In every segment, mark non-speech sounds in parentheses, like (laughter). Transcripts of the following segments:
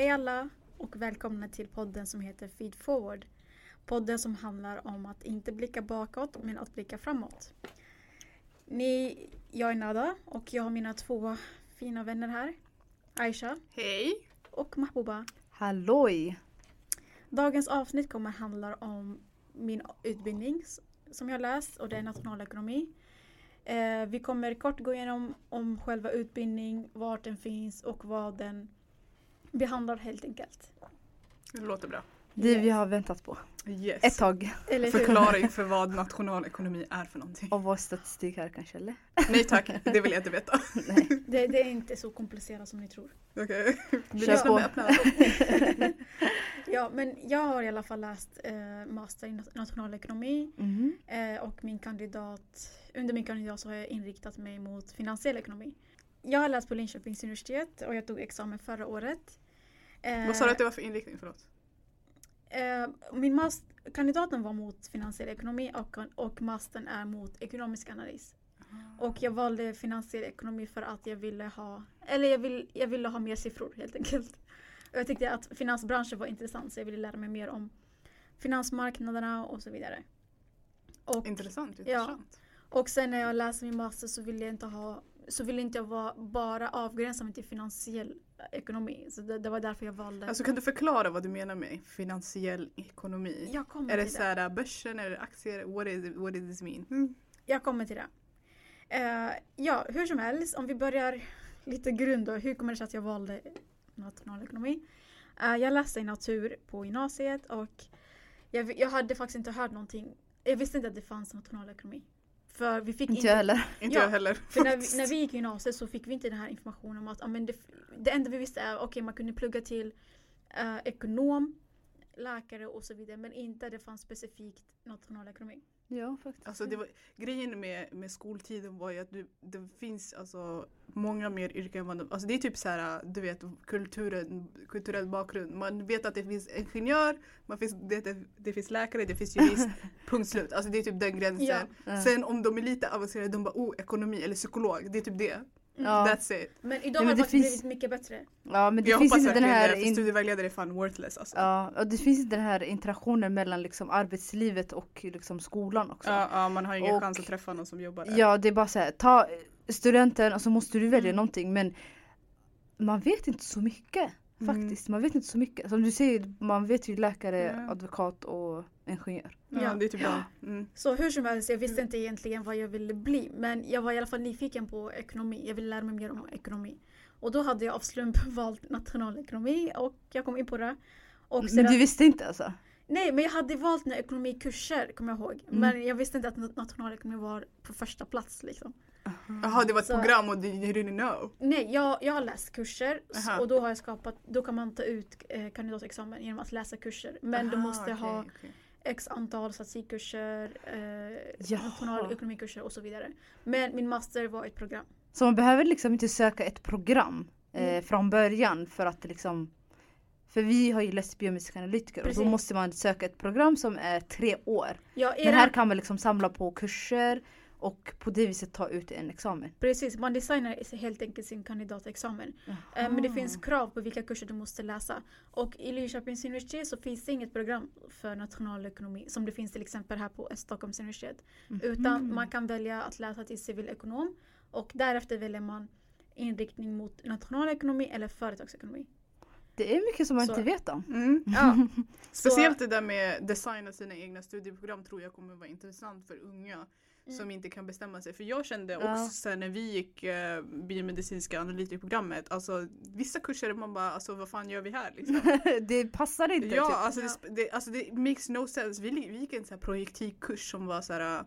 Hej alla och välkomna till podden som heter Feed Forward. Podden som handlar om att inte blicka bakåt men att blicka framåt. Ni, jag är Nada och jag har mina två fina vänner här. Aisha Hej! och Mahbuba. Halloj! Dagens avsnitt kommer handla om min utbildning som jag läst och det är nationalekonomi. Eh, vi kommer kort gå igenom om själva utbildning, vart den finns och vad den behandlar helt enkelt. Det låter bra. Det vi har väntat på. Yes. Ett tag. (laughs) Förklaring för vad nationalekonomi är för någonting. Och vår statistik här kanske eller? Nej tack, (laughs) det vill jag inte veta. Nej. (laughs) Det, det är inte så komplicerat som ni tror. Okej. Vi Kör på. med. Ja, men jag har i alla fall läst eh, master i nat- nationalekonomi Mhm. eh, och min kandidat, under min kandidat så har jag inriktat mig mot finansiell ekonomi. Jag har läst på Linköpings universitet och jag tog examen förra året. Eh, Vad sa du att det var för inriktning? Förlåt. eh, min mas- kandidaten var mot finansiell ekonomi och, och mastern är mot ekonomisk analys. Och jag valde finansiell ekonomi för att jag ville ha, eller jag, vill, jag ville ha mer siffror helt enkelt. Och jag tyckte att finansbranschen var intressant så jag ville lära mig mer om finansmarknaderna och så vidare. Och, Intressant, intressant. och sen när jag läste min master så ville jag inte ha så ville inte jag vara, bara avgränsa mig till finansiell ekonomi. Så det, det var därför jag valde. Alltså kan du förklara vad du menar med finansiell ekonomi? jag kommer Är det till så här börsen, är det aktier? What, is it, what does this mean? Jag kommer till det. Eh, ja, hur som helst, om vi börjar lite grund då. Hur kommer det sig att jag valde nationalekonomi? Eh, jag läste i natur på gymnasiet och jag, jag hade faktiskt inte hört någonting. Jag visste inte att det fanns nationalekonomi. För vi fick Inte jag heller. Inte Ja, jag heller. För när vi, när vi gick i gymnasiet så fick vi inte den här informationen om att men det, det enda vi visste är okej man kunde plugga till eh, ekonom, läkare och så vidare men inte att det fanns specifikt nationalekonomi. Ja faktiskt. Alltså det var, grejen med, med skoltiden var ju att du, det finns alltså många mer yrken de- Alltså det är typ så här, du vet kulturen, kulturell bakgrund. Man vet att det finns ingenjör, man finns, det, det, finns läkare, det finns jurist. (laughs) punkt slut. Alltså det är typ den gränsen. Ja. Sen om de är lite avancerade, de bara oh ekonomi eller psykolog. Det är typ det. Ja. That's it. Men idag Nej, har men det det faktiskt finns- blivit mycket bättre. ja men det jag finns hoppas inte den här det, för in- studievägledare är fan worthless alltså. Ja, och det finns inte den här interaktionen mellan liksom arbetslivet och liksom skolan också. Ja, ja, man har ingen Och- chans att träffa någon som jobbar där. Ja, det är bara så här, ta studenten och så måste du välja Mm. någonting men man vet inte så mycket Mm. faktiskt. Man vet inte så mycket. Som du säger, man vet ju läkare, Ja. advokat och ingenjör. Ja, Ja. det är typ ja. mm. Så hur som helst, jag visste inte egentligen vad jag ville bli. Men jag var i alla fall nyfiken på ekonomi. Jag ville lära mig mer om ekonomi. Och då hade jag av slump valt nationalekonomi och jag kom in på det. Och Men sedan, du visste inte alltså? Nej, men jag hade valt några ekonomikurser, kommer jag ihåg. Mm. Men jag visste inte att nat- nationalekonomi var på första plats liksom. Jaha, det var ett Så- program och you didn't know. Nej, jag, jag har läst kurser Aha. och då har jag skapat, då kan man ta ut eh, kandidatexamen genom att läsa kurser. Men du Aha, måste okej, ha okej. x antal statistikkurser, eh, nationalekonomikurser och så vidare. Men min master var ett program. Så man behöver liksom inte söka ett program eh, Mm. från början för att liksom För vi har ju läst biomedicinska analytiker och Precis. då måste man söka ett program som är tre år. Ja, Men era, här kan man liksom samla på kurser och på det viset ta ut en examen. Precis, man designar helt enkelt sin kandidatexamen. Eh, Men det finns krav på vilka kurser du måste läsa. Och i Linköpings universitet så finns det inget program för nationalekonomi som det finns till exempel här på Stockholms universitet. Mhm. Utan man kan välja att läsa till civilekonom och därefter väljer man inriktning mot nationalekonomi eller företagsekonomi. Det är mycket som man Så- inte vet om. Mm. (laughs) Ja, Speciellt det där med designa sina egna studieprogram tror jag kommer vara intressant för unga Mm. som inte kan bestämma sig. För jag kände Ja. också sen när vi gick eh, biomedicinska analytikerprogrammet, alltså vissa kurser man bara alltså vad fan gör vi här liksom? (laughs) det passar inte. ja, typ. alltså, Ja. Det, det, alltså det makes no sense. Vi, vi gick en sån här projektikkurs som var så här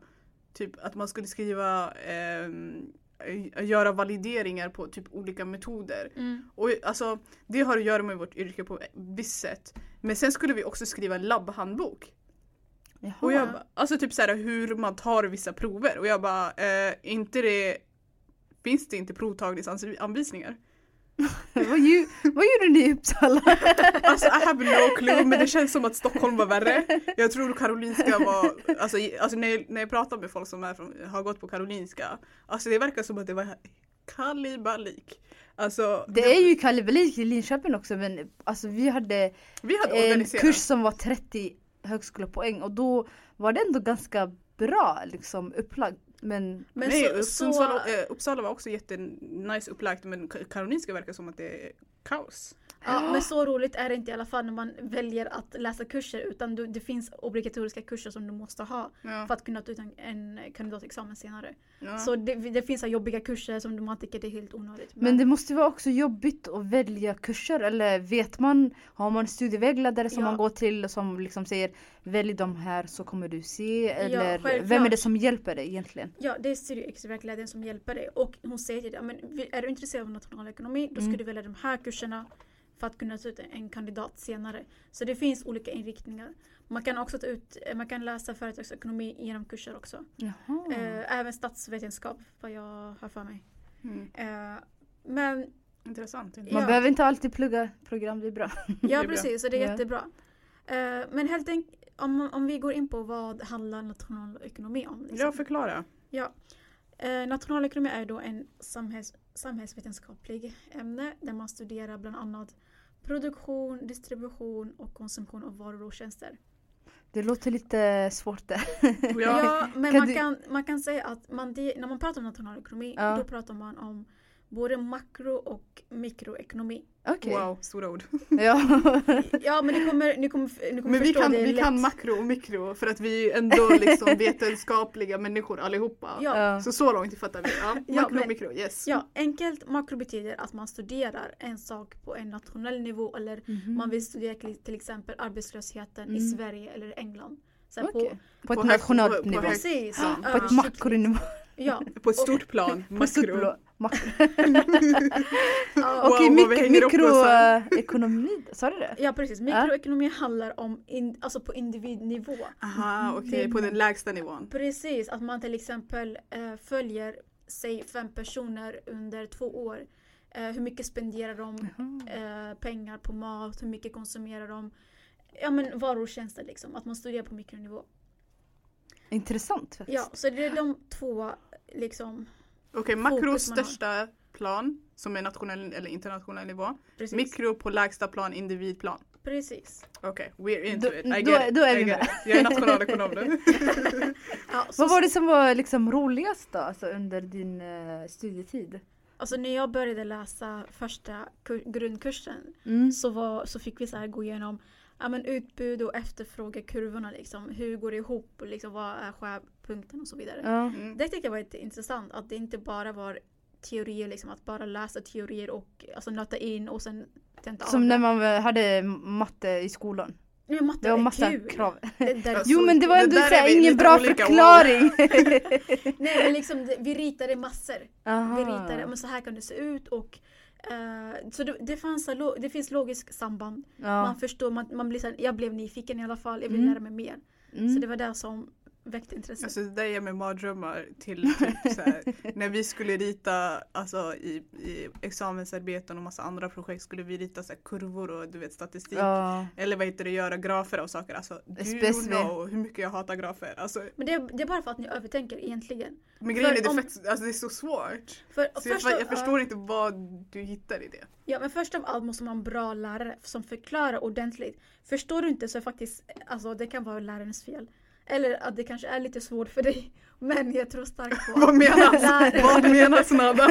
typ att man skulle skriva ehm, eh, göra valideringar på typ olika metoder. mm. Och alltså, det har att göra med vårt yrke på visst sätt. Men sen skulle vi också skriva en labbhandbok. Jaha. Och jag bara, alltså typ såhär hur man tar vissa prover. Och jag bara, eh, inte det, finns det inte provtagningsanvisningar? (laughs) vad, ju, vad gjorde ni i Uppsala? (laughs) Alltså I have no clue men det känns som att Stockholm var värre. Jag tror Karolinska var, alltså, alltså när, jag, när jag pratar med folk som är från, har gått på Karolinska, alltså det verkar som att det var kalibalik. Alltså, Det är ju kalabalik i Linköping också men alltså vi hade vi hade en kurs som var 30 högskolepoäng och då var det ändå ganska bra liksom upplagt. Men Men Nej, så, Upp- så, eh, Uppsala var också jättenice upplagt men Karolinska verkar som att det är kaos. Ja, men så roligt är det inte i alla fall när man väljer att läsa kurser utan du, det finns obligatoriska kurser som du måste ha Ja. för att kunna ta ut en, en kandidatexamen senare. Ja. Så det, det finns så jobbiga kurser som man tycker det är helt onödigt. Men det måste vara också jobbigt att välja kurser eller vet man, har man studievägledare som Ja. man går till som liksom säger välj de här så kommer du se eller vem är det som hjälper dig egentligen? Ja, det är studievägledaren som hjälper dig och hon säger till dig, "Ja, men är du intresserad av nationalekonomi då ska Mm. du välja de här kurserna för att kunna ta ut en kandidat senare. Så det finns olika inriktningar. Man kan också ta ut, eh, man kan läsa företagsekonomi genom kurser också. Jaha. Eh, även statsvetenskap vad jag har för mig. Mm. Eh, men Intressant. Man ja. behöver inte alltid plugga program, det är bra. (laughs) ja precis, så det är Ja. jättebra. Men helt enkelt om, om vi går in på vad handlar nationalekonomi om. liksom. Ja, förklara. Ja. Eh, nationalekonomi är då en samhälls, samhällsvetenskaplig ämne där man studerar bland annat produktion, distribution och konsumtion av varor och tjänster. Det låter lite svårt där. Ja. Men Kan man, du- kan, man kan säga att man, när man pratar om nationalekonomi Ja. då pratar man om både makro och mikroekonomi. Okej. Wow, stora ord. Ja. (laughs) Ja men ni kommer, ni kommer, ni kommer Men vi förstå kan, det vi lätt. kan makro och mikro för att vi är ändå liksom (laughs) vetenskapliga människor allihopa. Ja. Ja. Så så långt fattar vi. Ja, Ja, makro och men- mikro, yes. Ja, enkelt makro betyder att man studerar en sak på en nationell nivå eller Mhm. man vill studera till- exempel arbetslösheten i Mm. Sverige eller England. Så Okej. på, På ett På hög- nationellt nivå. precis. Ja. Ja, På ett makronivå. Ja. På ett stort plan, (laughs) På makro. makro. (laughs) Ja, Wow, Okej, vi mik- mikroekonomi, sa du det? ja precis, mikroekonomi handlar om in, alltså på individnivå. Aha, okej, Det- på den lägsta nivån. Precis, att man till exempel eh, följer säg fem personer under två år. Eh, hur mycket spenderar de eh, pengar på mat, hur mycket konsumerar de? Ja men varor och tjänster liksom, att man studerar på mikronivå. Intressant faktiskt. Ja, så det är de två liksom. Okej, makros man har. största plan som är nationell eller internationell nivå. Precis. Mikro på lägsta plan, individplan. Precis. Okej, we're into Då- it. I då- get it. då är I vi med. Jag är nationalekonom nu. (laughs) Ja, Vad var det som var liksom roligast då, alltså under din eh, studietid? Alltså när jag började läsa första kur- grundkursen Mm. så, var, så fick vi så här gå igenom ja, men utbud och efterfrågekurvorna. Liksom. Hur går det ihop? och Liksom, vad är skärpunkten och så vidare. Ja. Mm. Det tyckte jag var intressant att det inte bara var teorier, liksom, att bara läsa teorier och alltså, nöta in och sen tenta av Som när det. man eh, hade matte i skolan. Nej, matte Det var är massa kul. krav. Det, det Alltså, Jo men det var det ändå där så ingen bra förklaring. (laughs) Nej men liksom det, vi ritade massor. Aha. Vi ritade, men så här kan det se ut och eh, så det, det, fanns, det finns logiskt samband. Ja. Man förstår, man, man blir så här, jag blev nyfiken i alla fall, jag vill Mm. lära mig mer. Mm. Så det var det som väckte intresse. Alltså det där ger mig mardrömmar till typ så här, (laughs) när vi skulle rita alltså, i, i examensarbeten och massa andra projekt skulle vi rita så här, kurvor och du vet statistik. Ja. Eller vad heter det, göra grafer och saker. Alltså, you SPSV. know hur mycket jag hatar grafer? Alltså, Men det, det är bara för att ni övertänker egentligen. men grejen är, det om- fett, alltså, det är så svårt. För, Så jag, först av- jag förstår inte vad du hittar i det. Ja men först av allt måste man ha en bra lärare som förklarar ordentligt. Förstår du inte så är faktiskt, alltså det kan vara lärarens fel. Eller att det kanske är lite svårt för dig. (laughs) Men jag tror starkt på (laughs) Vad menas? (laughs) vad menas Nada?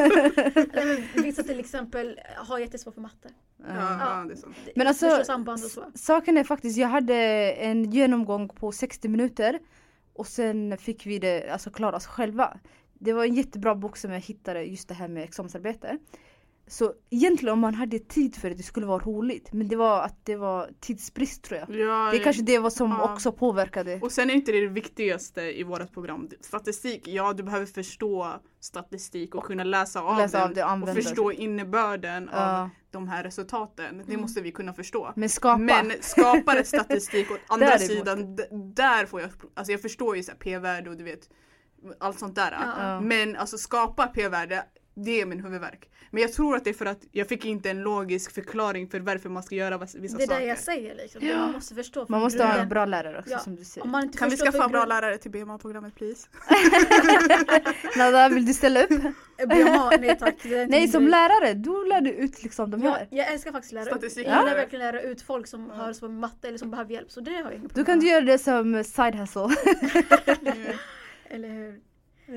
Vissa till exempel har jättesvårt för matte. Ja, Ja. ja, det är så. Men alltså, samband och så. saken är faktiskt, jag hade en genomgång på 60 minuter och sen fick vi det alltså klara oss själva. Det var en jättebra bok som jag hittade just det här med examensarbete. Så egentligen om man hade tid för det, det skulle vara roligt. Men det var att det var tidsbrist tror jag. Ja, Det är kanske det var som Ja. också påverkade. Och sen är inte det det viktigaste i vårt program. Statistik, ja du behöver förstå statistik och kunna läsa av Läsa den. av det och förstå innebörden av Ja. de här resultaten. Det Mm. måste vi kunna förstå. Men skapa. Men skapar statistik åt (laughs) andra sidan, där får jag, alltså jag förstår ju p-värde och du vet allt sånt där. Men alltså skapa p-värde, Det är min huvudvärk. Men jag tror att det är för att jag fick inte en logisk förklaring för varför man ska göra vissa Det är saker. det jag säger liksom. Ja. Man måste förstå. Man måste ha en grunden. bra lärare också Ja. som du säger. Man inte Kan vi skaffa från bra lärare till BMA-programmet please? (laughs) Nada, vill du ställa upp? (laughs) BMA, nej tack. Nej som lärare, du lär du ut liksom de här. jag älskar faktiskt lära ut. Statistik. Jag gillar Ja. verkligen lära ut folk som har så matte eller som behöver hjälp. Så det har jag inga Då problem kan du göra det som side hustle. (laughs) Eller hur?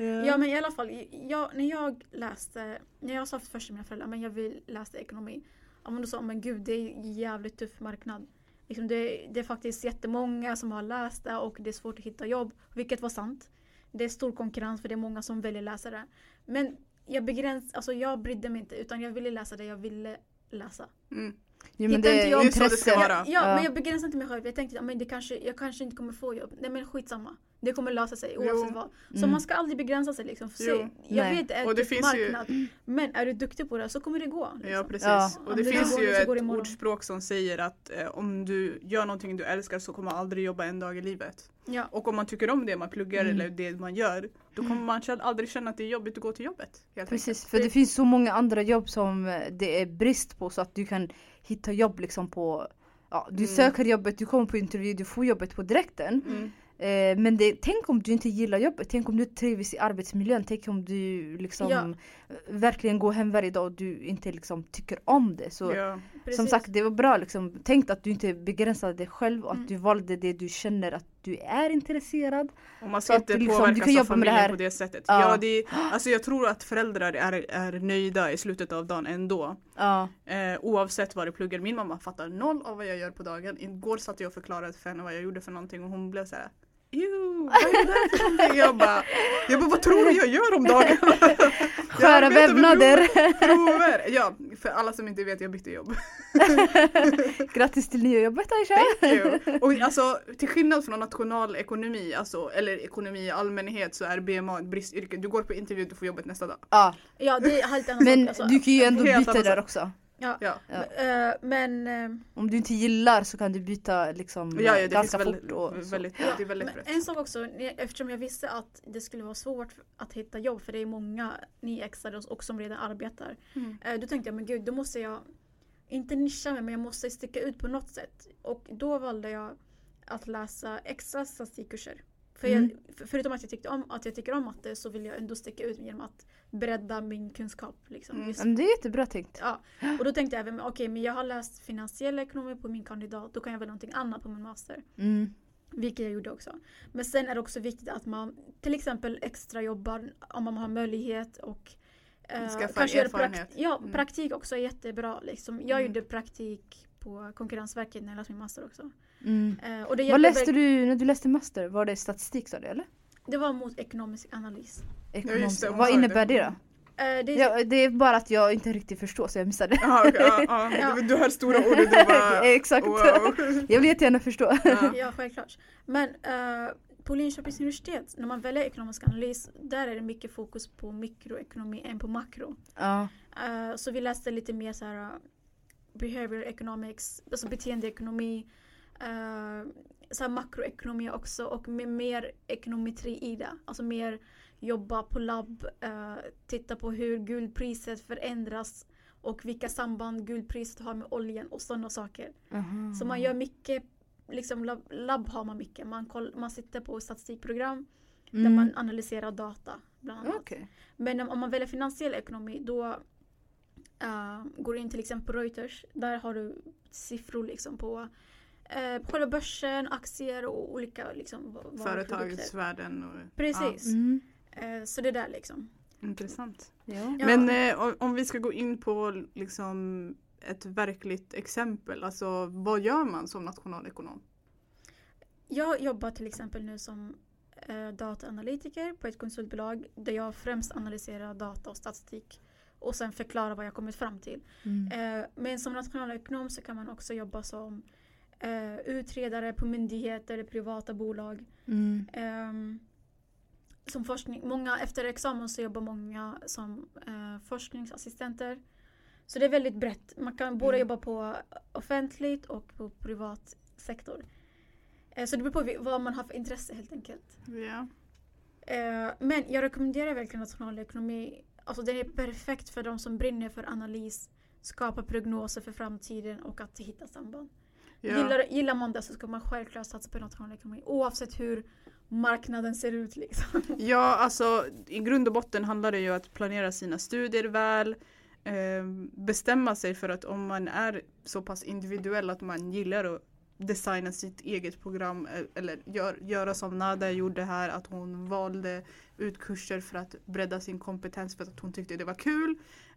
Ja men i alla fall, jag, när jag läste, när jag sa först till mina föräldrar men jag vill läsa ekonomi. Ja men då sa men gud det är en jävligt tuff marknad. Liksom det, det är faktiskt jättemånga som har läst det och det är svårt att hitta jobb. Vilket var sant. Det är stor konkurrens för det är många som väljer läsa det. Men jag begräns, alltså jag brydde mig inte utan jag ville läsa det jag ville läsa. Mm. Jo, men Hittar det inte jag- ska intresse. vara. Ja, ja, Ja. men jag begränsade inte mig själv. Jag tänkte att det kanske, jag kanske inte kommer få jobb. Nej men skitsamma. Det kommer lösa sig oavsett Jo. vad. Så Mm. man ska aldrig begränsa sig liksom. För jag Nej. vet det är Och det tuff finns ju- marknad. Men är du duktig på det så kommer det gå. Liksom. Ja precis. Ja. Och det det finns ju ett det ordspråk som säger att eh, om du gör någonting du älskar så kommer man aldrig jobba en dag i livet. Ja. Och om man tycker om det man pluggar Mm. eller det man gör då kommer man känna- aldrig känna att det är jobbigt att gå till jobbet. Helt Precis, för det finns så många andra jobb som eh, det är brist på så att du kan hitta jobb liksom på Ja, du Mm. söker jobbet, du kommer på intervju, du får jobbet på direkten. enkelt. Mm. Eh, men det, tänk om du inte gillar jobbet, tänk om du trivs i arbetsmiljön, tänk om du liksom Ja. verkligen går hem varje dag och du inte liksom tycker om det. Så Ja. Som sagt, det var bra liksom. Tänk att du inte begränsade dig själv och att Mm. du valde det du känner att du är intresserad. Och man ska att inte du liksom- du påverkas kan av det familjen här. på det sättet. Ja. Ja. det, alltså jag tror att föräldrar är, är nöjda i slutet av dagen ändå. Ja. Eh, oavsett vad du pluggar. Min mamma fattar noll av vad jag gör på dagen. Igår satt jag och förklarade för henne vad jag gjorde för någonting och hon blev så här. Ew, vad är det där för någonting? Jag bara, jag bara, vad tror du jag gör om dagen? (laughs) Sköra vävnader. Prover. Ja, för alla som inte vet, jag bytte jobb. (laughs) Grattis till nya jobbet Aisha! (laughs) Och alltså till skillnad från nationalekonomi, alltså, eller ekonomi i allmänhet så är BMA ett bristyrke. Du går på intervju, du får jobbet nästa dag. Ja, Ja det är helt annan men sak. Alltså, du kan ju ändå byta där också. Ja. Ja, Ja. Eh, men eh, Om du inte gillar så kan du byta liksom ja, ja ganska väldigt, fort. Och väldigt, det är väldigt Men en sak också, eftersom jag visste att det skulle vara svårt att hitta jobb för det är många nyexade och som redan arbetar. Mm. Eh, Då tänkte jag, men gud, då måste jag inte nischa mig men jag måste sticka ut på något sätt. Och då valde jag att läsa extra statistikkurser. För jag, Mm. för- förutom att jag, tyckte om, att jag tycker om matte så vill jag ändå sticka ut genom att bredda min kunskap. Liksom. Mm. Just, Men det är jättebra tänkt. ja. Och då tänkte jag även, okej men jag har läst finansiell ekonomi på min kandidat, då kan jag väl någonting annat på min master. Mm. Vilket jag gjorde också. Men sen är det också viktigt att man till exempel extra jobbar om man har möjlighet och eh, Skaffa kanske erfarenhet. prakt- ja, Mm. praktik också är jättebra. Liksom. Jag Mm. gjorde praktik på Konkurrensverket när jag läste min master också. Mm. Eh, Vad läste du när du läste master? Var det statistik sa du eller? Det var mot ekonomisk analys. Ekonomisk. det, hon Vad innebär det. det då? Eh, det, Ja, det är bara att jag inte riktigt förstår så jag missade. Ja, okej, ja, ja. (laughs) Ja. Du, hör stora ord och du bara (laughs) Exakt. wow. (laughs) Jag vill jättegärna förstå. Ja. ja, självklart. Men eh, på Linköpings universitet, när man väljer ekonomisk analys, där är det mycket fokus på mikroekonomi än på makro. Ja. Eh, så vi läste lite mer så här uh, behavior economics, alltså beteendeekonomi, uh, så makroekonomi också och med mer ekonometri i det. Alltså mer jobba på labb, eh, titta på hur guldpriset förändras och vilka samband guldpriset har med oljan och sådana saker. Aha. Så man gör mycket, liksom labb, labb har man mycket. Man, koll, man sitter på statistikprogram där Mm. man analyserar data bland annat. Okej. Men om man väljer finansiell ekonomi då eh, går in till exempel på Reuters. Där har du siffror liksom på uh, själva börsen, aktier och olika liksom, och Precis. Mm. Eh, så det där liksom. Ja, intressant. Ja. Ja. Men eh, om- om vi ska gå in på liksom ett verkligt exempel, alltså vad gör man som nationalekonom? Jag jobbar till exempel nu som eh, dataanalytiker på ett konsultbolag där jag främst analyserar data och statistik och sen förklarar vad jag kommit fram till. Mm. Eh, men som nationalekonom så kan man också jobba som eh, utredare på myndigheter privata bolag. Mm. Ehm, som forskning, många, efter examen så jobbar många som eh, forskningsassistenter. Så det är väldigt brett. Man kan både Mm. jobba på offentligt och på privat sektor. Eh, så det beror på vad man har för intresse helt enkelt. Eh, men jag rekommenderar verkligen nationalekonomi alltså den är perfekt för de som brinner för analys, skapa prognoser för framtiden och att hitta samband. Ja. Gillar, gillar man det så ska man självklart satsa på nationalekonomi oavsett hur marknaden ser ut liksom. (laughs) Ja, alltså i grund och botten handlar det ju om att planera sina studier väl. Eh, bestämma sig för att om man är så pass individuell att man gillar att designa sitt eget program eh, eller gör, göra som Nada gjorde här att hon valde ut kurser för att bredda sin kompetens för att hon tyckte det var kul.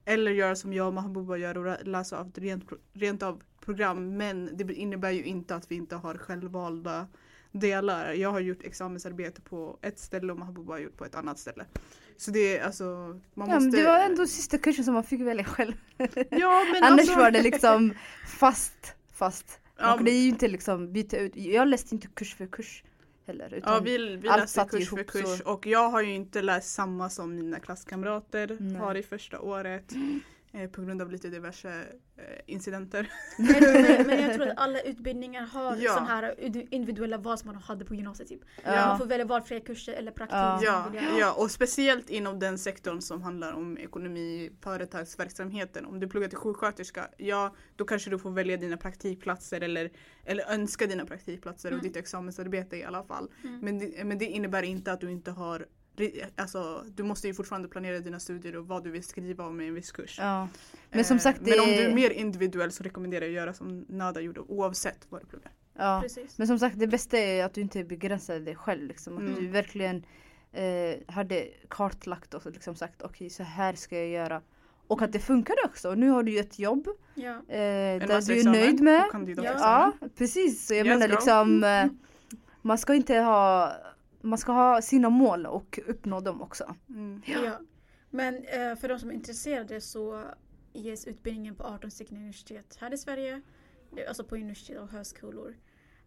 Eller göra som jag och Mahbouba gör och läsa av ett rent, rent av program men det innebär ju inte att vi inte har självvalda delar. Jag har gjort examensarbete på ett ställe och Mahbouba har gjort på ett annat ställe. Så det är alltså, man Ja, måste... det var ändå sista kursen som man fick välja själv. (laughs) Ja men Annars alltså... var det liksom fast, fast. Ja, och det är ju inte liksom byta ut. Jag läste inte kurs för kurs heller. Utan Ja vi, vi läste kurs för kurs så- och jag har ju inte läst samma som mina klasskamrater Nej. har i första året. (laughs) Eh, på grund av lite diverse eh, incidenter. Men, men, men jag tror att (laughs) alla utbildningar har Ja. sån här id- individuella val som man hade på gymnasiet. Typ. Ja. Man får välja valfria kurser eller praktik. Ja. Ja, och speciellt inom den sektorn som handlar om ekonomi, företagsverksamheten. Om du pluggar till sjuksköterska, ja då kanske du får välja dina praktikplatser eller, eller önska dina praktikplatser och Mm. ditt examensarbete i alla fall. Mm. Men, det, men det innebär inte att du inte har Alltså, du måste ju fortfarande planera dina studier och vad du vill skriva om i en viss kurs. Ja. Men som Eh, sagt, det Men om du är mer individuell så rekommenderar jag att göra som Nada gjorde oavsett vad du pluggar. ja. Precis. Men som sagt det bästa är att du inte begränsar dig själv. Liksom. Att Mm. du verkligen eh, hade kartlagt och liksom sagt okej så här ska jag göra. Och att det funkade också. Nu har du ju ett jobb Ja. eh, där du är nöjd med. kandidatexamen. Ja precis. Så jag Yes, menar girl. liksom eh, man ska inte ha man ska ha sina mål och uppnå dem också. Mm. Ja. Men eh, för de som är intresserade så ges utbildningen på 18 stycken universitet här i Sverige. eh, Alltså på universitet och högskolor.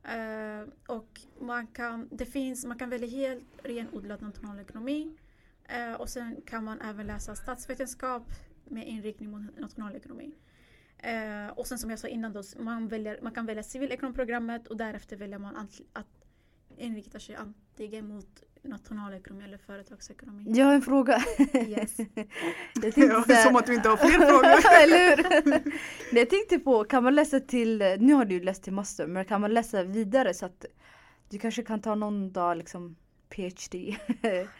Eh, och man kan, det finns, man kan välja helt renodlad nationalekonomi. Eh, och sen kan man även läsa statsvetenskap med inriktning mot nationalekonomi. Eh, och sen som jag sa innan då, man, väljer, man kan välja civilekonomprogrammet och därefter väljer man att, att inrikta sig antingen mot nationalekonomi eller företagsekonomi. Jag har en fråga. Yes. (laughs) jag tänkte Ja, som att vi inte har fler frågor. (laughs) Eller hur? Jag tänkte på, kan man läsa till, nu har du ju läst till master, men kan man läsa vidare så att du kanske kan ta någon dag liksom PhD?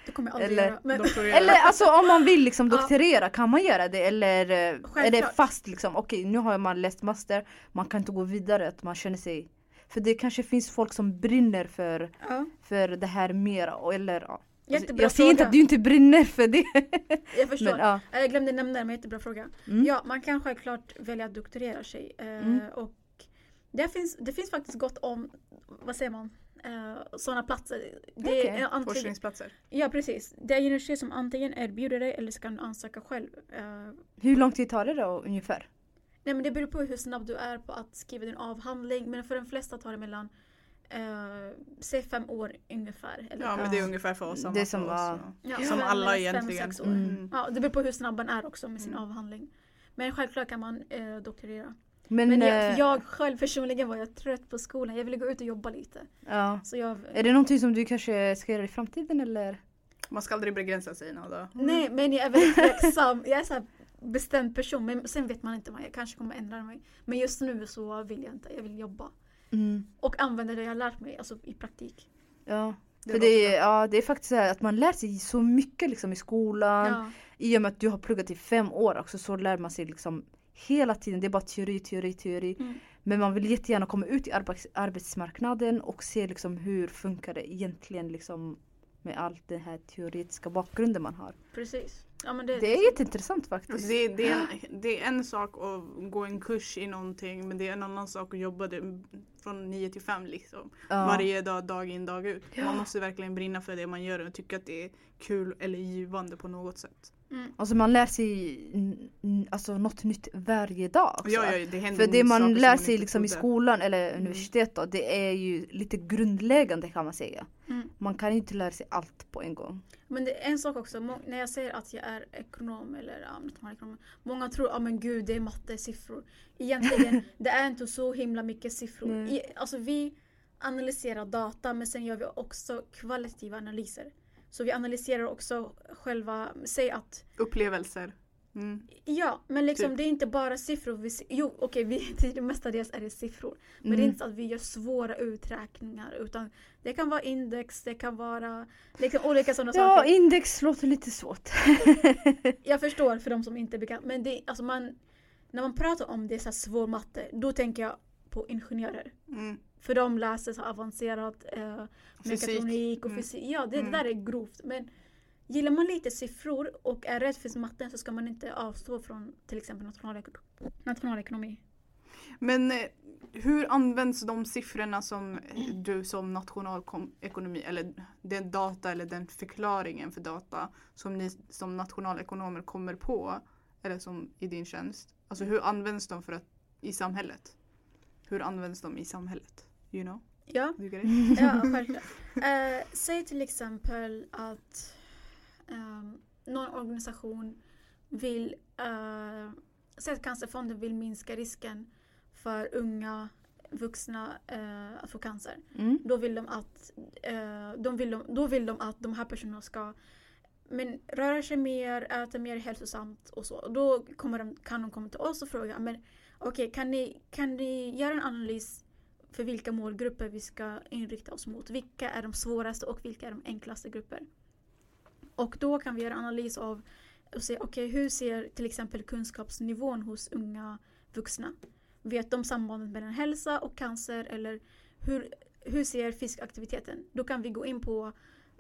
Det kommer jag aldrig Eller- göra. Men, Doktorera. eller alltså om man vill liksom Ja. doktorera, kan man göra det? Eller eh, är det Självklart. fast liksom, okej nu har man läst master, man kan inte gå vidare, att man känner sig för det kanske finns folk som brinner för, ja, för det här mer, eller ja. Alltså, jättebra jag säger inte att du inte brinner för det. (laughs) Jag förstår. Men, ja. Jag glömde nämna det, men jättebra fråga. Mm. Ja, man kan självklart välja att doktorera sig. Eh, Mm. och det finns, det finns faktiskt gott om, vad säger man, eh, sådana platser. Det Okej. är antingen, Forskningsplatser. ja, precis. Det är universitet som antingen erbjuder dig eller så kan du ansöka själv. Eh, Hur lång tid tar det då ungefär? Nej, men det beror på hur snabb du är på att skriva din avhandling. Men för de flesta tar det mellan, eh, säg fem år ungefär. Eller, Ja men det är ungefär för oss samma Det som var- ja, Som fem alla fem, egentligen. sex år. Mm. Ja, det beror på hur snabb man är också med sin Mm. avhandling. Men självklart kan man eh, doktorera. Men, Men jag, eh, jag själv personligen var jag trött på skolan. Jag ville gå ut och jobba lite. ja. Så jag, Är det någonting som du kanske ska göra i framtiden eller? Man ska aldrig begränsa sig Nada. Nej men jag är väldigt tveksam. Jag är så här bestämd person men sen vet man inte vad jag kanske kommer ändra mig. Men just nu så vill jag inte. Jag vill jobba. Mm. Och använda det jag lärt mig alltså i praktik. Ja. Det För det, är, ja, det är faktiskt så här att man lär sig så mycket liksom i skolan. Ja. I och med att du har pluggat i fem år också så lär man sig liksom hela tiden. Det är bara teori, teori, teori. Mm. Men man vill jättegärna komma ut i arbets- arbetsmarknaden och se liksom hur funkar det egentligen liksom med allt den här teoretiska bakgrunden man har. Precis. Ja, men det, Det är jätteintressant faktiskt. Det, det, är en, det är en sak att gå en kurs i någonting men det är en annan sak att jobba det från 9 till 5 liksom. Ja. Varje dag, dag in, dag ut. Man måste verkligen brinna för det man gör och tycka att det är kul eller givande på något sätt. mm. Alltså man lär sig alltså, något nytt varje dag också. Ja, ja, det händer För det man lär sig liksom i skolan eller universitet då, det är ju lite grundläggande kan man säga. Mm. Man kan ju inte lära sig allt på en gång. Men det är en sak också, när jag säger att jag är ekonom eller ja, nationalekonom. Många tror, men gud det är matte, siffror. Egentligen, (laughs) det är inte så himla mycket siffror. Nej. I, alltså vi analyserar data men sen gör vi också kvalitativa analyser. Så vi analyserar också själva, säg att Upplevelser. Mm. Ja, men liksom Typ. det är inte bara siffror. Vi, jo, okej, vi (laughs) det mestadels är det siffror. Men det är Mm. inte så att vi gör svåra uträkningar. Utan det kan vara index, det kan vara liksom olika sådana (laughs) Ja, saker. index låter lite svårt. (laughs) Jag förstår för de som inte är bekanta. Men det, alltså man, när man pratar om det så här svår matte, då tänker jag på ingenjörer. Mm. För de läser så avancerad eh, mekatronik och Mm. fysik. Ja, det, Mm. det där är grovt. Men gillar man lite siffror och är rädd för matten så ska man inte avstå från till exempel nationalek- nationalekonomi. Men eh, hur används de siffrorna som du som nationalekonomi eller den data eller den förklaringen för data som ni som nationalekonomer kommer på eller som i din tjänst? Alltså hur används de för att, i samhället? Hur används de i samhället? You know? Ja, ja (laughs) självklart. Eh, säg till exempel att ehm, någon organisation vill, uh, säg att Cancerfonden vill minska risken för unga vuxna eh, att få cancer. Mm. Då vill de att, eh, de vill de, då vill de att de här personerna ska men, röra sig mer, äta mer hälsosamt och så. Då kommer de, kan de komma till oss och fråga men okej kan, ni, kan ni göra en analys för vilka målgrupper vi ska inrikta oss mot? Vilka är de svåraste och vilka är de enklaste grupper? Och då kan vi göra analys av och se okej hur ser till exempel kunskapsnivån hos unga vuxna? Vet de sambandet mellan hälsa och cancer eller hur, hur ser fiskaktiviteten? Då kan vi gå in på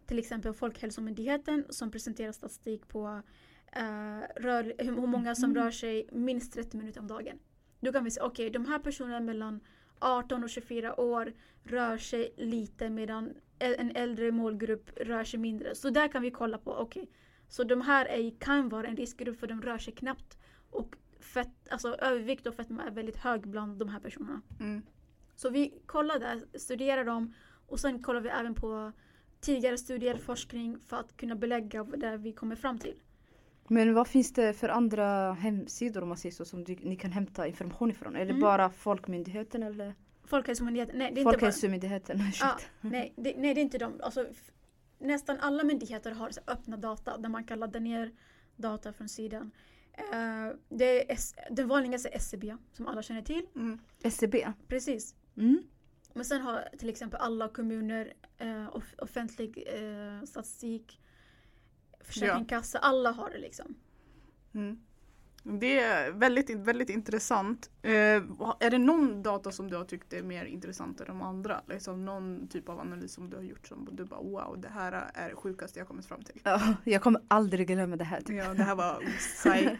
till exempel Folkhälsomyndigheten som presenterar statistik på eh, rör, hur, hur många som Mhm. rör sig minst 30 minuter om dagen. Då kan vi se, okej de här personerna mellan 18 och 24 år rör sig lite medan en äldre målgrupp rör sig mindre. Så där kan vi kolla på, okej. så de här är, kan vara en riskgrupp för de rör sig knappt och fett, alltså övervikt och fetma är väldigt hög bland de här personerna. Mm. Så vi kollar där, studerar dem och sen kollar vi även på tidigare studier, forskning för att kunna belägga det vi kommer fram till. Men vad finns det för andra hemsidor om man säger så som du, ni kan hämta information ifrån? Är det Mm. bara Folkmyndigheten eller Folkhälsomyndigheten, nej det är inte bara, Folkhälsomyndigheten? ja, nej, det, nej det är inte de. Alltså, nästan alla myndigheter har så öppna data där man kan ladda ner data från sidan. Eh, det är S, den vanligaste är SCB som alla känner till. Mm. SCB? Precis. Mm. Men sen har till exempel alla kommuner eh, off- offentlig eh, statistik, Försäkringskassa, alla har det liksom. Mm. Det är väldigt, väldigt intressant. Eh, är det någon data som du har tyckt är mer intressant än de andra? Liksom någon typ av analys som du har gjort som du bara wow, det här är det sjukaste jag kommit fram till. Ja, jag kommer aldrig glömma det här. Typ. Ja, det här var psycho.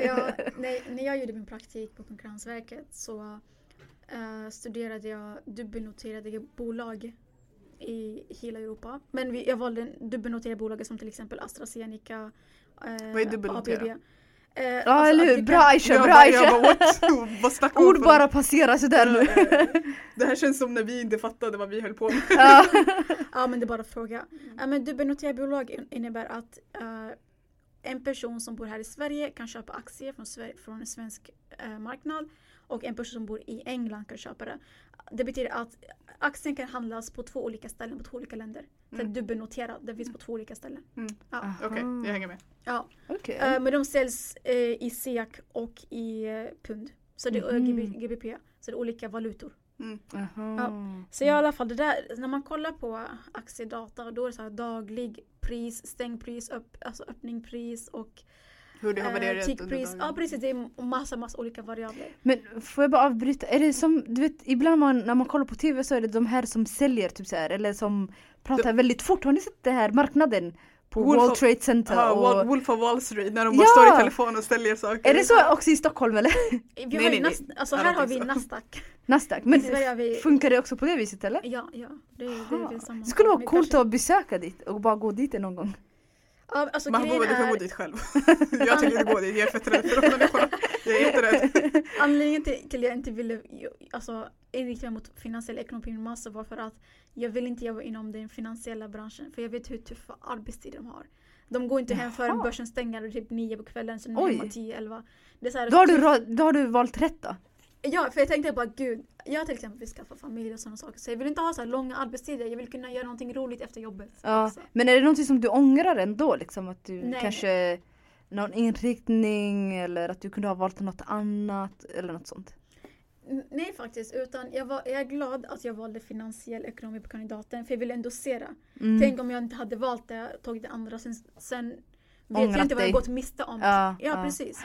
(laughs) jag, när, när jag gjorde min praktik på Konkurrensverket så eh, studerade jag dubbelnoterade bolag i hela Europa. Men vi, jag valde dubbelnoterade bolag som till exempel AstraZeneca, eh, Vad är dubbelnotera? ABB. Eh, Ja alltså eller hur, bra Aisha, Jag bra Aisha! bara (laughs) Ord bara passerar sådär nu. Det här känns som när vi inte fattade vad vi höll på med. Ja. (laughs) Ja men det är bara att fråga. Ja, men dubbelnoterade bolag in- innebär att eh, en person som bor här i Sverige kan köpa aktier från, Sver- från en svensk eh, marknad och en person som bor i England kan köpa det. Det betyder att aktien kan handlas på två olika ställen, på två olika länder. Så Mm. dubbelnoterad, det finns på två olika ställen. Ja. Okej, Aha. jag hänger med. Ja. Okej. Eh, men de säljs eh, i SEK och i eh, pund. Så det är. GB, GBP, så det är olika valutor. Mm. Aha. Så i alla fall det där, när man kollar på aktiedata då är det så här daglig pris, stängpris, upp, alltså öppningpris och Hur det har eh, varierat under tickpris. dagen. Ja precis, det är massa, massa olika variabler. Men får jag bara avbryta, är det som, du vet ibland man, när man kollar på TV så är det de här som säljer typ så här, eller som pratar väldigt fort. Har ni sett det här marknaden? På Wolf World of- Trade Center Ja, och... Wol- Wolf of Wall Street när de bara Ja! står i telefon och säljer saker. Är det så också i Stockholm eller? Vi Nej, nej, nej. Alltså här har vi. Nasdaq. (laughs) Nasdaq. Men vi, funkar det också på det viset eller? ja, ja. Det, det, Aha. det är samma Det skulle vara coolt kanske- att besöka dit och bara gå dit någon gång. Ja, alltså grejen du kan gå är, dit själv. (laughs) jag tänker inte gå dit, jag är fett rädd för de människorna. Jag är jätterädd. (laughs) anledningen till, till jag inte ville alltså, inrikta mig mot finansiell ekonomi master var för att jag vill inte jobba inom den finansiella branschen för jag vet hur tuffa arbetstider de har. De går inte hem förrän börsen stänger typ nio på kvällen, sen är Oj. de hemma tio, elva. Det är så här, Då har, du, ra- då har du valt rätt då? Ja, för jag tänkte bara gud, jag till exempel vill skaffa familj och sådana saker. Så jag vill inte ha så här långa arbetstider. Jag vill kunna göra någonting roligt efter jobbet. Ja. också. Men är det någonting som du ångrar ändå? Liksom att du Nej. kanske någon inriktning eller att du kunde ha valt något annat eller något sånt? Nej faktiskt, utan jag, var, jag är glad att jag valde finansiell ekonomi på kandidaten för jag ville ändå se det. Mm. Tänk om jag inte hade valt det, tagit det andra sen, sen vet jag inte vad dig. jag gått miste om. Ja, Ja, ja. precis.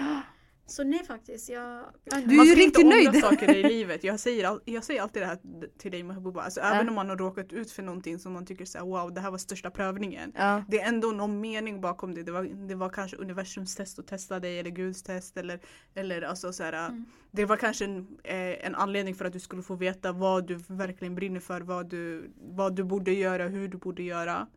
Så nej faktiskt, jag... Du är man ju ska inte nöjd. saker i (laughs) livet. Jag säger, all, jag säger alltid det här till dig Mahbouba. Alltså, Ja. Även om man har råkat ut för någonting som man tycker så här, wow det här var största prövningen. Ja. Det är ändå någon mening bakom det. Det var, det var kanske universums test att testa dig eller Guds test. Eller, eller alltså så här, Mm. Det var kanske en, eh, en anledning för att du skulle få veta vad du verkligen brinner för. Vad du, vad du borde göra, hur du borde göra.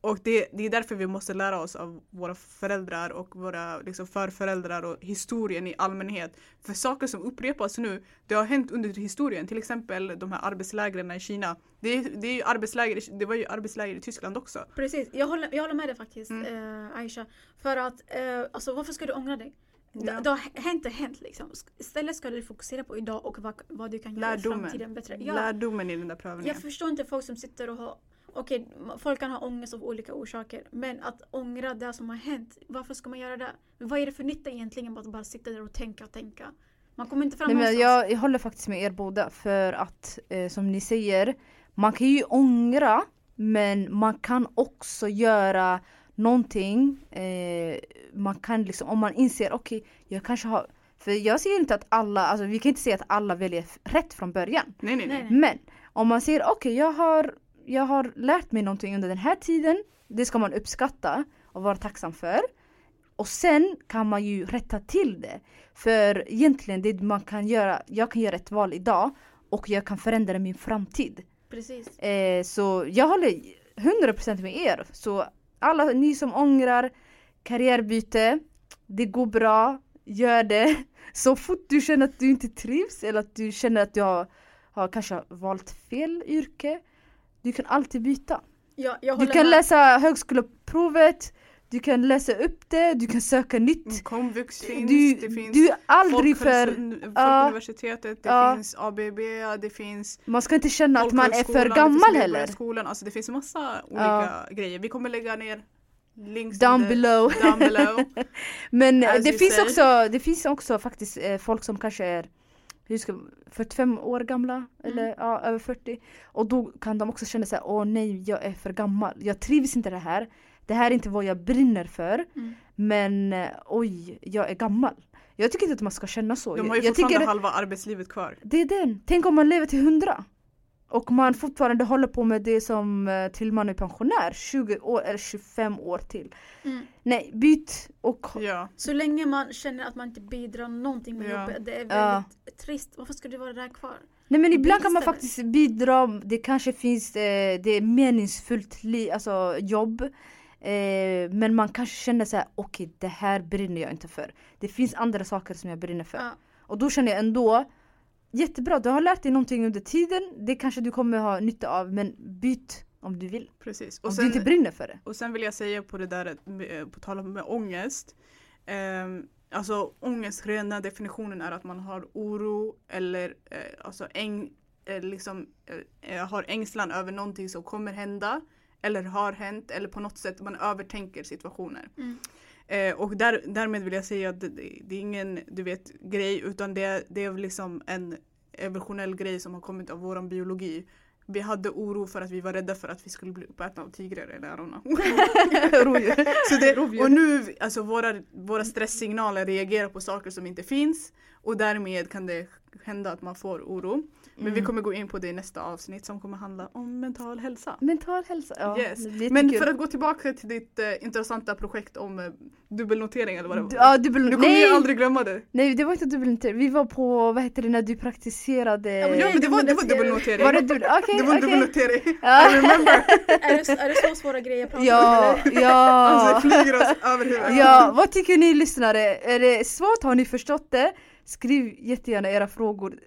Och det, det är därför vi måste lära oss av våra föräldrar och våra liksom, förföräldrar och historien i allmänhet. För saker som upprepas nu, det har hänt under historien. Till exempel de här arbetslägren i Kina. Det, det, är arbetsläger, det var ju arbetsläger i Tyskland också. Precis, jag håller, jag håller med dig faktiskt Mm. eh, Aisha. För att, eh, alltså varför ska du ångra dig? Det, Ja. det har hänt och hänt liksom. Istället ska du fokusera på idag och vad, vad du kan göra i framtiden bättre. Ja, Lärdomen i den där prövningen. jag förstår inte folk som sitter och har Okej, folk kan ha ångest av olika orsaker. Men att ångra det som har hänt, varför ska man göra det? Vad är det för nytta egentligen med att bara sitta där och tänka och tänka? Man kommer inte fram Nej, men jag, jag håller faktiskt med er båda för att eh, som ni säger, man kan ju ångra men man kan också göra någonting. Eh, man kan liksom, om man inser okej, jag kanske har för jag ser inte att alla, alltså vi kan inte säga att alla väljer rätt från början. Nej, nej, Nej. Men om man säger okej, jag, har, jag har lärt mig någonting under den här tiden. Det ska man uppskatta och vara tacksam för. Och sen kan man ju rätta till det. För egentligen det man kan göra, jag kan göra ett val idag och jag kan förändra min framtid. Precis. Eh, så jag håller 100% med er. Så alla ni som ångrar karriärbyte, det går bra, gör det. (laughs) Så fort du känner att du inte trivs eller att du känner att du har, har kanske valt fel yrke, du kan alltid byta. Jag, jag Du kan med. läsa högskoleprovet, du kan läsa upp det, du kan söka nytt. Komvux finns, Du, det finns du är aldrig för... Ja. Folkuniversitetet, det Ja. finns ABB, det finns Man ska inte känna att man är för gammal det finns heller. Medborgarskolan, Alltså det finns massa olika grejer. Vi kommer lägga ner links Down under- below. down below. (laughs) Men eh, det finns, say. också, det finns också faktiskt eh, folk som kanske är 45 år gamla eller ja, över 40. Och då kan de också känna sig åh nej jag är för gammal. Jag trivs inte i det här. Det här är inte vad jag brinner för. Mm. Men eh, oj, jag är gammal. Jag tycker inte att man ska känna så. De har ju jag fortfarande tycker halva arbetslivet kvar. det är den. Tänk om man lever till 100. Och man fortfarande håller på med det som eh, till man är pensionär. 20 år eller 25 år till. Mm. Nej, byt och Ja. Så länge man känner att man inte bidrar någonting med Ja. jobbet, det är väldigt Ja. trist. Varför ska du vara där kvar? Nej men ibland kan man faktiskt bidra, det kanske finns, eh, det är meningsfullt li, alltså jobb. Eh, men man kanske känner så här: okej det här brinner jag inte för. Det finns andra saker som jag brinner för. Ja. Och då känner jag ändå, jättebra du har lärt dig någonting under tiden, det kanske du kommer ha nytta av men byt om du vill. Precis. Om Och du inte sen, brinner för det. och sen vill jag säga på det där, eh, på tal om med ångest. ehm, alltså ångest, rena definitionen är att man har oro eller eh, alltså äng, eh, liksom, eh, eh, har ängslan över någonting som kommer hända eller har hänt eller på något sätt man övertänker situationer. Mm. Eh, och där, därmed vill jag säga att det, det är ingen du vet, grej utan det, det är liksom en evolutionell grej som har kommit av våran biologi. Vi hade oro för att vi var rädda för att vi skulle bli uppätna av tigrar eller. (laughs) Så det, Rovdjur. och nu, alltså våra, våra stresssignaler reagerar på saker som inte finns och därmed kan det hända att man får oro. Men vi Mm. kommer gå in på det i nästa avsnitt som kommer handla om mental hälsa. Mental hälsa, ja. Yes. det Men för att gå tillbaka till ditt eh, intressanta projekt om eh, dubbelnotering eller vad det var. Du- Ja, dubbel... Du kommer nej, ju aldrig glömma det. nej det var inte dubbelnotering, vi var på, vad heter det när du praktiserade? Ja, men Ja men det var, det var dubbelnotering. var det dubbel... (laughs) Okej, det var okej. dubbelnotering. (laughs) Ja. I remember. (laughs) är, det, är det så svåra grejer jag pratar Ja, om? eller? ja. Alltså flyger oss över huvudet. Ja, vad tycker ni lyssnare? Är det svårt? Har ni förstått det? Skriv jättegärna era frågor.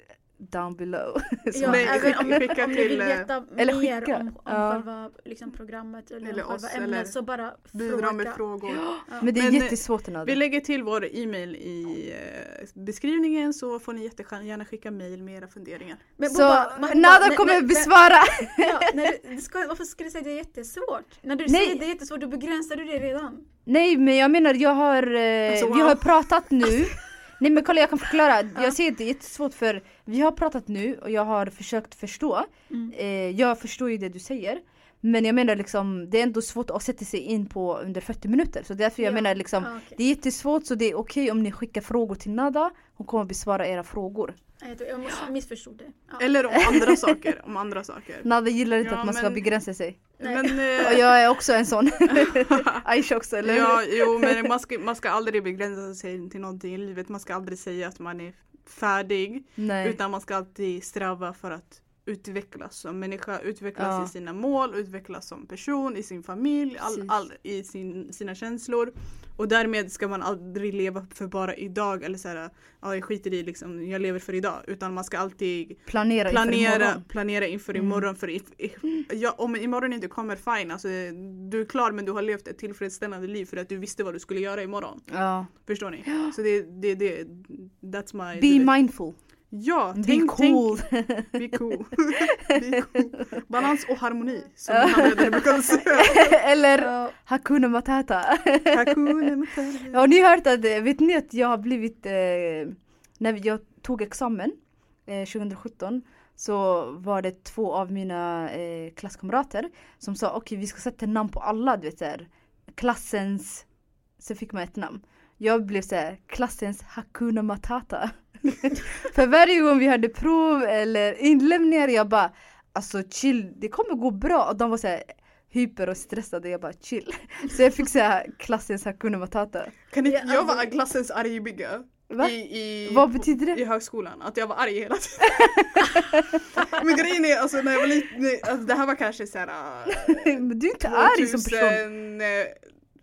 down below. (laughs) Ja, Nej, även om, skicka om ni vill eh, veta eller mer skicka, om, om ja. själva liksom, programmet eller, Eller om oss, själva ämnet eller så bara Bidra med fråga. frågor. (gasps) Men det är Men, eh, jättesvårt Nada. Vi lägger till vår e-mail i eh, beskrivningen så får ni jättegärna skicka mail med era funderingar. Men Så Boba, Nada kommer när- besvara. (laughs) Ja, när du, du (laughs) ska, varför ska du säga att det är jättesvårt? När du Nej. säger det är jättesvårt då begränsar du det redan. Nej men jag menar jag har, Alltså, vi wow. har pratat nu. Nej men kolla jag kan förklara. (laughs) Jag säger att det är jättesvårt för vi har pratat nu och jag har försökt förstå. Mm. Eh, jag förstår ju det du säger. Men jag menar liksom det är ändå svårt att sätta sig in på under 40 minuter. Så därför jag Ja. menar liksom Ah, okej. det är jättesvårt så det är okej om ni skickar frågor till Nada. Hon kommer besvara era frågor. Jag, missförstod det. Ja. Eller om andra saker. Om andra saker. Nada gillar inte Ja, att man ska men- begränsa sig. Men, Och eh, jag är också en sån. (laughs) Aisha också eller ja, jo, men man ska, man ska aldrig begränsa sig till någonting i livet. Man ska aldrig säga att man är färdig. Nej. Utan man ska alltid sträva för att utvecklas som människa, utvecklas Ja. i sina mål, utvecklas som person, i sin familj, all, all, i sin, sina känslor. Och därmed ska man aldrig leva för bara idag eller såhär, ja jag skiter i liksom, jag lever för idag. Utan man ska alltid Planera, inför planera, imorgon. planera inför Mm. imorgon. För if, if, ja, om imorgon inte kommer, fine. Alltså, du är klar men du har levt ett tillfredsställande liv för att du visste vad du skulle göra imorgon. Ja. Förstår ni? Så det, det, det, that's my... Be mindful. Ja, Be tänk, cool. (laughs) tänk, be cool. (laughs) be cool. Balans och harmoni som han brukade säga. (laughs) Eller Ja. Hakuna Matata. Hakuna Matata. Har ni hört att, eh, vet ni att jag har blivit, eh, när jag tog examen eh, 2017 så var det två av mina eh, klasskamrater som sa okej vi ska sätta namn på alla, du vet såhär klassens, så fick man ett namn. Jag blev såhär klassens Hakuna Matata. (laughs) För varje gång vi hade prov eller inlämningar jag bara alltså chill, det kommer gå bra och de var såhär hyper och stressade jag bara chill. Så jag fick såhär klassens Hakuna Matata. Kan ni, Ja, jag var alltså- klassens argbigga. Va? I, i, Vad betyder det? I högskolan, att jag var arg hela tiden. (laughs) Men grejen är alltså när jag var liten, alltså, det här var kanske såhär (laughs) Men du är inte arg som person.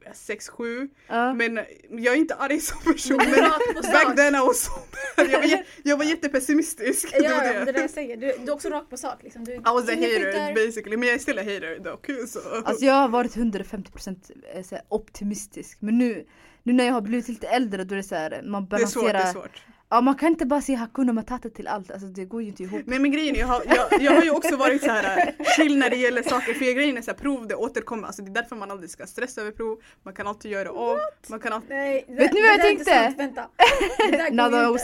2006, 7 Ja. Men jag är inte arg som person. Men back then I was so bad. jag, var, (laughs) jag var jättepessimistisk. Det Ja, var ja, det. det där jag säger. Du, du är också rakt på sak. Liksom. Du, I was a hater skickar- basically, men jag är still a hater dock. Så. Alltså jag har varit 150% så här optimistisk. Men nu, nu när jag har blivit lite äldre då är det så här, man det är svårt, det balanserar. är svårt. Ja man kan inte bara säga Hakuna Matata till allt, alltså det går ju inte ihop. Nej men grejen är, jag har, jag, jag har ju också varit så här äh, chill när det gäller saker, för grejen är så här, prov det återkommer, alltså det är därför man aldrig ska stressa över prov, man kan alltid göra om, man kan alltid... Nej, det, Vet ni vad jag tänkte? Vänta. (laughs) Nada.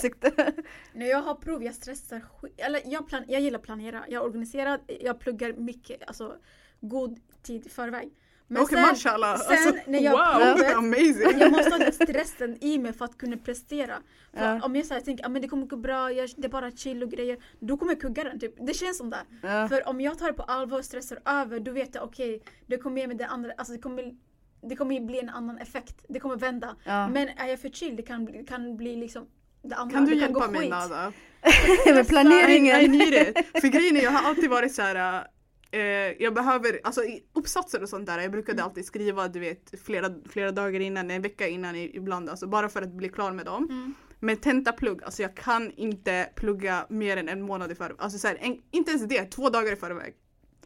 När jag har prov, jag stressar skit. Eller jag, plan, jag gillar att planera. Jag är organiserad, jag pluggar mycket, alltså god tid i förväg. Men Okej mashallah, sen alltså, när jag wow, provet- (laughs) amazing! jag måste ha den stressen i mig för att kunna prestera. Ja. Om jag så här, tänker att men det kommer gå bra, jag, det är bara chill och grejer. Då kommer jag kugga den. Typ. Det känns som det. Ja. För om jag tar det på allvar och stressar över, då vet jag okej, det kommer ge mig det andra, alltså det kommer, det kommer bli en annan effekt. Det kommer vända. Ja. Men är jag för chill, det kan, det kan bli liksom det andra. Kan du det kan hjälpa gå mig. Nada? (laughs) Med I, planeringen. I need it. För grejen är, jag har alltid varit så här. Eh, jag behöver, alltså i uppsatser och sånt där, jag brukade Mm. alltid skriva du vet flera, flera dagar innan, en vecka innan ibland, alltså bara för att bli klar med dem. Mm. Men tentaplugg, alltså jag kan inte plugga mer än en månad i förväg. Alltså så här, en, inte ens det, två dagar i förväg.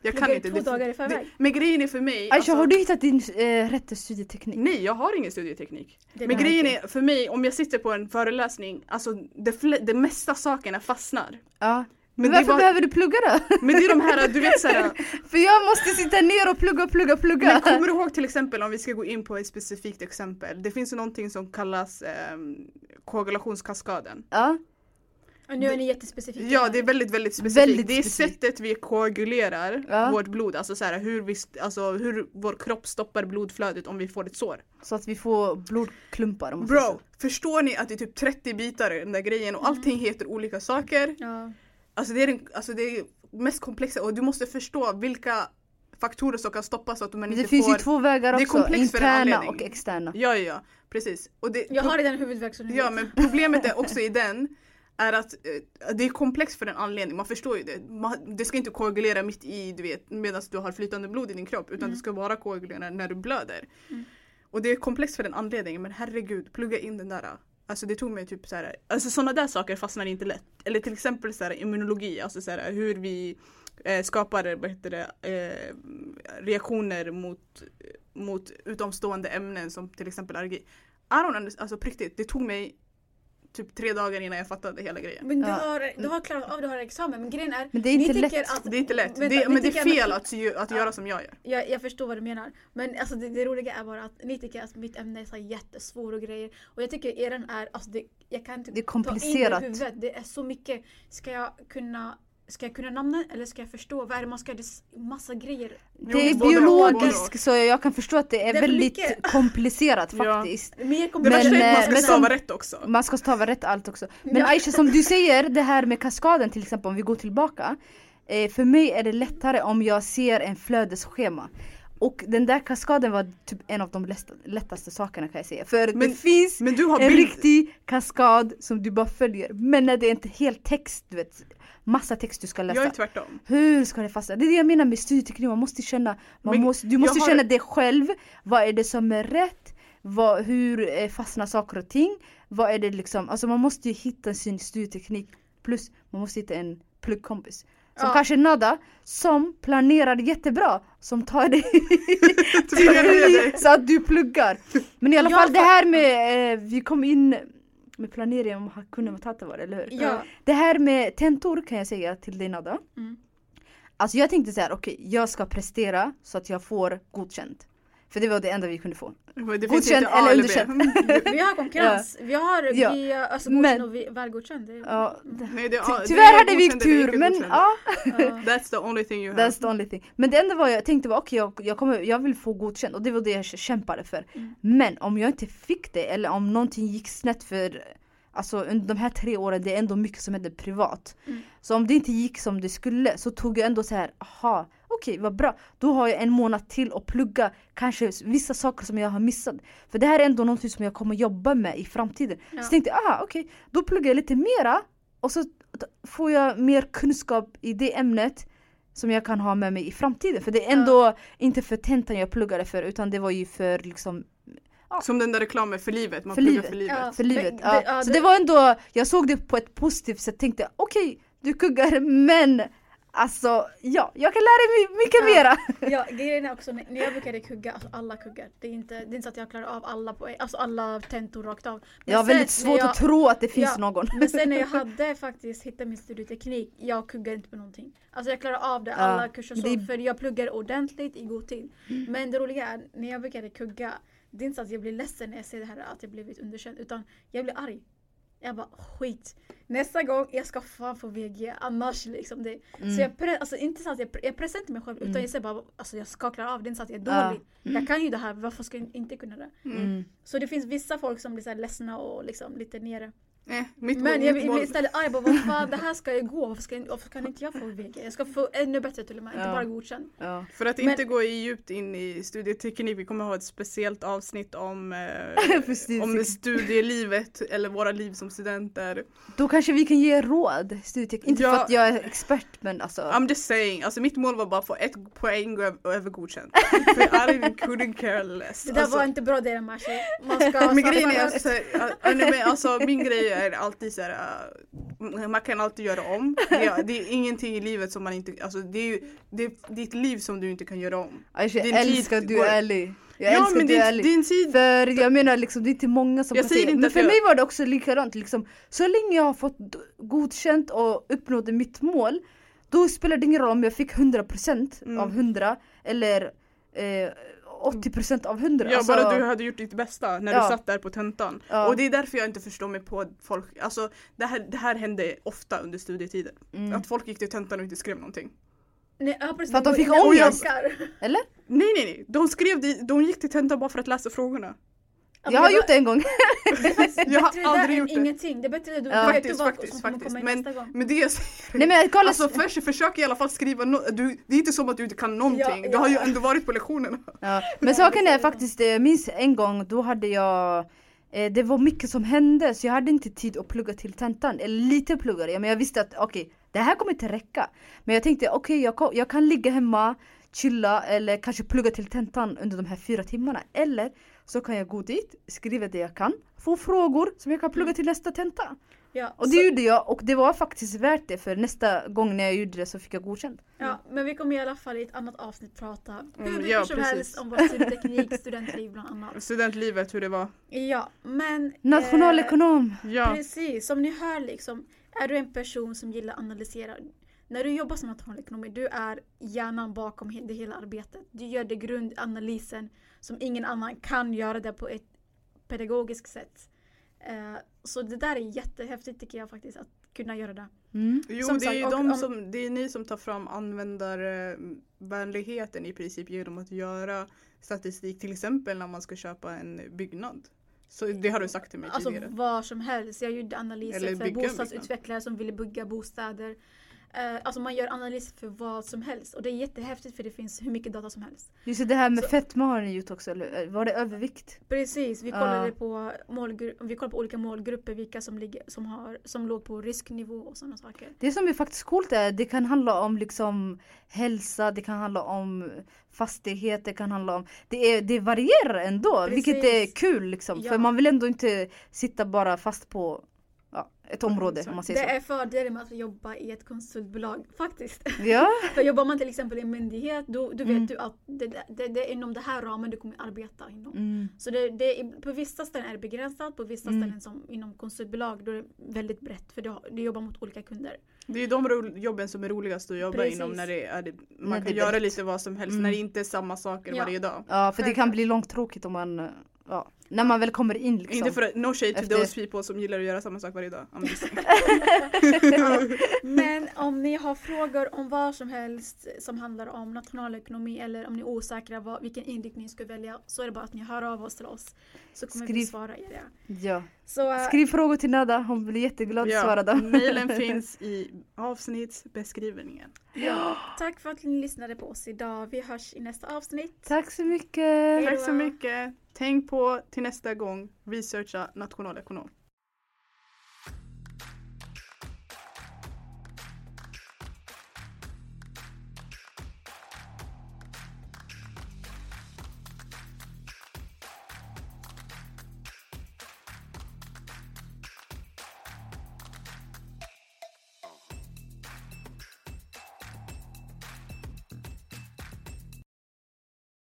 Jag kan inte. två det- dagar i det, förväg? men grejen är för mig, Aisha alltså, har du hittat din eh, rätt studieteknik? nej jag har ingen studieteknik. Det Men grejen är för mig, om jag sitter på en föreläsning, alltså det, det mesta sakerna fastnar. Ja. Men varför var- behöver du plugga då? Men det är de här, du vet såhär, (laughs) För jag måste sitta ner och plugga, plugga, plugga. Men kommer du ihåg till exempel om vi ska gå in på ett specifikt exempel. Det finns ju någonting som kallas ehm, koagulationskaskaden. Ja. Och nu är ni jättespecifika. Ja det är väldigt väldigt specifikt. Väldigt det är specifikt. sättet vi koagulerar Ja. vårt blod. Alltså, så här, hur, vi, alltså hur vår kropp stoppar blodflödet om vi får ett sår. Så att vi får blodklumpar Bro, förstår ni att det är typ 30 bitar i den där grejen Mm. och allting heter olika saker. Ja. Alltså det är, den, alltså det är mest komplexa och du måste förstå vilka faktorer som kan stoppa så att man inte det finns får... ju två vägar Det är också, komplext för en interna anledning. och externa. Ja, ja, ja, precis. Och det, Jag har redan huvudvärk nu Ja men problemet är också i den är att eh, det är komplext för en anledning, man förstår ju det. Man, det ska inte koagulera mitt i du vet medan du har flytande blod i din kropp utan Mm. det ska bara koagulera när du blöder. Mm. Och det är komplext för en anledning men herregud plugga in den där Alltså det tog mig typ så här, alltså sådana där saker fastnar inte lätt. Eller till exempel så här, immunologi, alltså så här, hur vi eh, skapar vad heter det, eh, reaktioner mot, mot utomstående ämnen som till exempel allergi. I don't understand, alltså på riktigt, det tog mig typ tre dagar innan jag fattade hela grejen. Men du, Ja. har, du har klarat av, du har examen men grejen är Men det är inte ni lätt. tycker Att, Det är inte lätt, Vänta, det, men det är fel att- att, att göra som jag gör. Jag, jag förstår vad du menar. Men alltså det, det roliga är bara att ni tycker att mitt ämne är så jättesvårt och grejer. Och jag tycker eran är, alltså det, jag kan inte Det är ta in komplicerat. det i huvudet. Det är så mycket. Ska jag kunna Ska jag kunna namnen eller ska jag förstå? Vad är det man ska göra? Det är massa grejer. Det är biologiskt så jag kan förstå att det är Det är väldigt mycket. komplicerat (laughs) Ja. faktiskt. Är att eh, man ska men stava rätt också. Man ska stava rätt allt också. Men Ja. Aisha som du säger, det här med kaskaden till exempel om vi går tillbaka. Eh, för mig är det lättare om jag ser en flödesschema. Och den där kaskaden var typ en av de lätt- lättaste sakerna kan jag säga. För Men- det finns Men du har en bild. riktig kaskad som du bara följer. Men när det är inte helt text, du vet. Massa text du ska läsa. Jag är tvärtom. Hur ska det fastna? Det är det jag menar med studieteknik, man måste känna, man Men måste, du måste har- känna det själv. Vad är det som är rätt? Vad, hur eh, fastnar saker och ting? Vad är det liksom, alltså man måste ju hitta sin studieteknik. Plus man måste hitta en pluggkompis. Som Ja. kanske Nada, som planerar jättebra, som tar dig (laughs) (laughs) dig. så att du pluggar. Men i alla fall det här med, eh, vi kom in med planering om Hakuna Matata var det, eller hur? Ja. Det här med tentor kan jag säga till dig Nada. Mm. Alltså jag tänkte så här, okej jag ska prestera så att jag får godkänt. För det var det enda vi kunde få. Det Godkänd eller eller underkänd. B. Vi har konkurrens. (laughs) Vi har Ja. vi, alltså, Men- godkänd och vi, välgodkänd. Det, Ja, Nej, det ty- det tyvärr är hade vi godkänd tur men godkänd. ja. ja. (laughs) That's the only thing you have. That's the only thing. Men det enda var jag tänkte var okej jag, jag, kommer, jag vill få godkänt och det var det jag kämpade för. Mm. Men om jag inte fick det eller om någonting gick snett för Alltså under de här tre åren det är ändå mycket som händer privat. Mm. Så om det inte gick som det skulle så tog jag ändå så här, aha, okej vad bra. Då har jag en månad till att plugga kanske vissa saker som jag har missat. För det här är ändå någonting som jag kommer jobba med i framtiden. Ja. Så tänkte jag, aha okej, då pluggar jag lite mera och så får jag mer kunskap i det ämnet som jag kan ha med mig i framtiden. För det är ändå inte för tentan jag pluggade för utan det var ju för liksom Som den där reklamen för livet, man För pluggar livet. för livet. Ja. för livet. Ja. ja, så det- var ändå, jag såg det på ett positivt sätt, tänkte okej du kuggar men alltså ja, jag kan lära mig mycket mera. Ja, grejen är också när jag brukade kugga, alltså alla kuggar. Det är inte, det är inte så att jag klarar av alla, på, alltså alla tentor rakt av. Men Jag har väldigt svårt jag, att tro att det finns Ja, någon. Men sen när jag (laughs) hade faktiskt hittat min studieteknik, jag kuggar inte på någonting. Alltså jag klarar av det, Ja, alla kurser så, det för jag pluggar ordentligt i god tid. Men det roliga är, när jag brukade kugga, det är inte så att jag blir ledsen när jag ser det här att jag blivit underkänd, utan jag blir arg. Jag bara skit. Nästa gång jag ska fan få VG annars liksom. Det. Mm. Så jag, pre- alltså, inte så att jag, pre- jag pressar inte mig själv utan Mm. jag säger bara alltså jag ska klara av det. Inte så att jag är Ja. dålig. Jag kan ju det här, varför ska jag inte kunna det? Mm. Så det finns vissa folk som blir så här ledsna och liksom lite nere. Eh, mitt Men mål, jag blir istället arg bara vad fan det här (laughs) ska ju gå. Varför, ska jag, varför kan inte jag få VG? Jag ska få ännu bättre till och med, inte Ja. bara godkänd. Ja. För att Men- inte gå djupt in i studieteknik, vi kommer ha ett speciellt avsnitt om, eh, (laughs) om studielivet eller våra liv som studenter. Då kanske vi kan ge råd, studieteknik. Inte Ja. för att jag är expert men alltså. I'm just saying, alltså mitt mål var bara att få ett poäng över, över godkänt. För I couldn't care less. Det där Alltså, var inte bra det Mashi. Man (laughs) ska... men grejen är, nej, alltså, min grej är alltid så här, äh, man kan alltid göra om. Det är, det är ingenting i livet som man inte, alltså det är ju det är ditt liv som du inte kan göra om. Din jag tid älskar du är ärlig. Jag ja älskar men att du är din, ärlig. din tid, För jag menar liksom, det är inte många som Jag kan säga. inte Men för jag- mig var det också likadant. Liksom, så länge jag har fått godkänt och uppnått mitt mål. Då spelar det ingen roll om jag fick 100% Mm. av 100 eller eh, 80% av 100. ja Alltså, bara du hade gjort ditt bästa när Ja. du satt där på tentan. Ja. Och det är därför jag inte förstår mig på folk, alltså det här, det här hände ofta under studietiden. mm. Att folk gick till tentan och inte skrev någonting. Nej, ja, precis, För att de fick ångest. Eller? Nej nej nej, de skrev de gick till tentan bara för att läsa frågorna. Ja, Jag har det gjort det en gång. det (laughs) Jag har aldrig gjort det. ingenting. Det är bättre att du Ja. Faktiskt, faktiskt, faktiskt. Men-. Men det jag säger Nej men kolla. Alltså först försök i alla fall skriva no du, Det är inte som att du inte kan någonting. Ja, Du har ju ändå varit på lektionerna. Ja. (laughs) Men saken är faktiskt, eh, jag minns en gång då hade jag eh, det var mycket som hände så jag hade inte tid att plugga till tentan. Eller lite pluggade jag men jag visste att okej det här kommer inte räcka. Men jag tänkte okej jag, ko- jag kan ligga hemma, chilla eller kanske plugga till tentan under de här fyra timmarna. Eller Så kan jag gå dit, skriva det jag kan, få frågor som jag kan plugga till nästa tenta. Ja, Och det gjorde jag och det var faktiskt värt det för nästa gång när jag gjorde det så fick jag godkänt. Ja, men vi kommer i alla fall i ett annat avsnitt prata hur Mm, mycket ja, som precis. helst om vår studieteknik, (laughs) studentliv bland annat. Studentlivet, hur det var. Ja, men... Nationalekonom! Ja, Precis, som ni hör liksom, är du en person som gillar att analysera. När du jobbar som nationalekonom, du är hjärnan bakom det hela arbetet. Du gör det grundanalysen som ingen annan kan göra det på ett pedagogiskt sätt. Eh, så det där är jättehäftigt tycker jag faktiskt, att kunna göra det. Mm. jo Som det är ju sagt, och de om- som, det är ni som tar fram användarvänligheten i princip genom att göra statistik till exempel när man ska köpa en byggnad. Så det har du sagt till mig Alltså tidigare. vad som helst. Jag gjorde analyser för bostadsutvecklare som ville bygga bostäder. Eh, alltså man gör analyser för vad som helst och det är jättehäftigt för det finns hur mycket data som helst. Just det, här med Så- fetma har ni gjort också, eller var det övervikt? Precis, vi kollade på, målgru- vi kollade på olika målgrupper, vilka som, ligger, som, har, som låg på risknivå och sådana saker. Det som är faktiskt coolt är det kan handla om liksom hälsa, det kan handla om fastighet, det kan handla om Det, är, det varierar ändå vilket är Precis. kul liksom. Ja. För man vill ändå inte sitta bara fast på ett område om man Det säger är fördelen med att jobba i ett konsultbolag faktiskt. så. Ja, (laughs) För jobbar man till exempel i en myndighet då, då vet Mm. du att det, det, det är inom det här ramen du kommer arbeta inom. mm. Så det, det, är- på vissa ställen är det begränsat, på vissa Mm. ställen som inom konsultbolag då är det väldigt brett för du, har- du jobbar mot olika kunder. Det är ju de jobben som är roligast att jobba Precis. inom när det är man När kan göra lite vad som helst Mm. när det inte är samma saker Ja. varje dag. ja för det kan bli långtråkigt om man ja, när man väl kommer in liksom. Inte för att, no shade to Efter- those people som gillar att göra samma sak varje dag. (laughs) (laughs) Men om ni har frågor om vad som helst som handlar om nationalekonomi eller om ni är osäkra vad, vilken inriktning ni ska välja så är det bara att ni hör av oss till oss. Så kommer vi Skriv. svara er. Ja. Så äh, Skriv frågor till Nada, hon blir jätteglad att svara ja, dem. (laughs) mailen finns i avsnittsbeskrivningen. ja, tack för att ni lyssnade på oss idag. Vi hörs i nästa avsnitt. Tack så mycket! Hej Tack så då. mycket. Tänk på till nästa gång, researcha nationalekonom.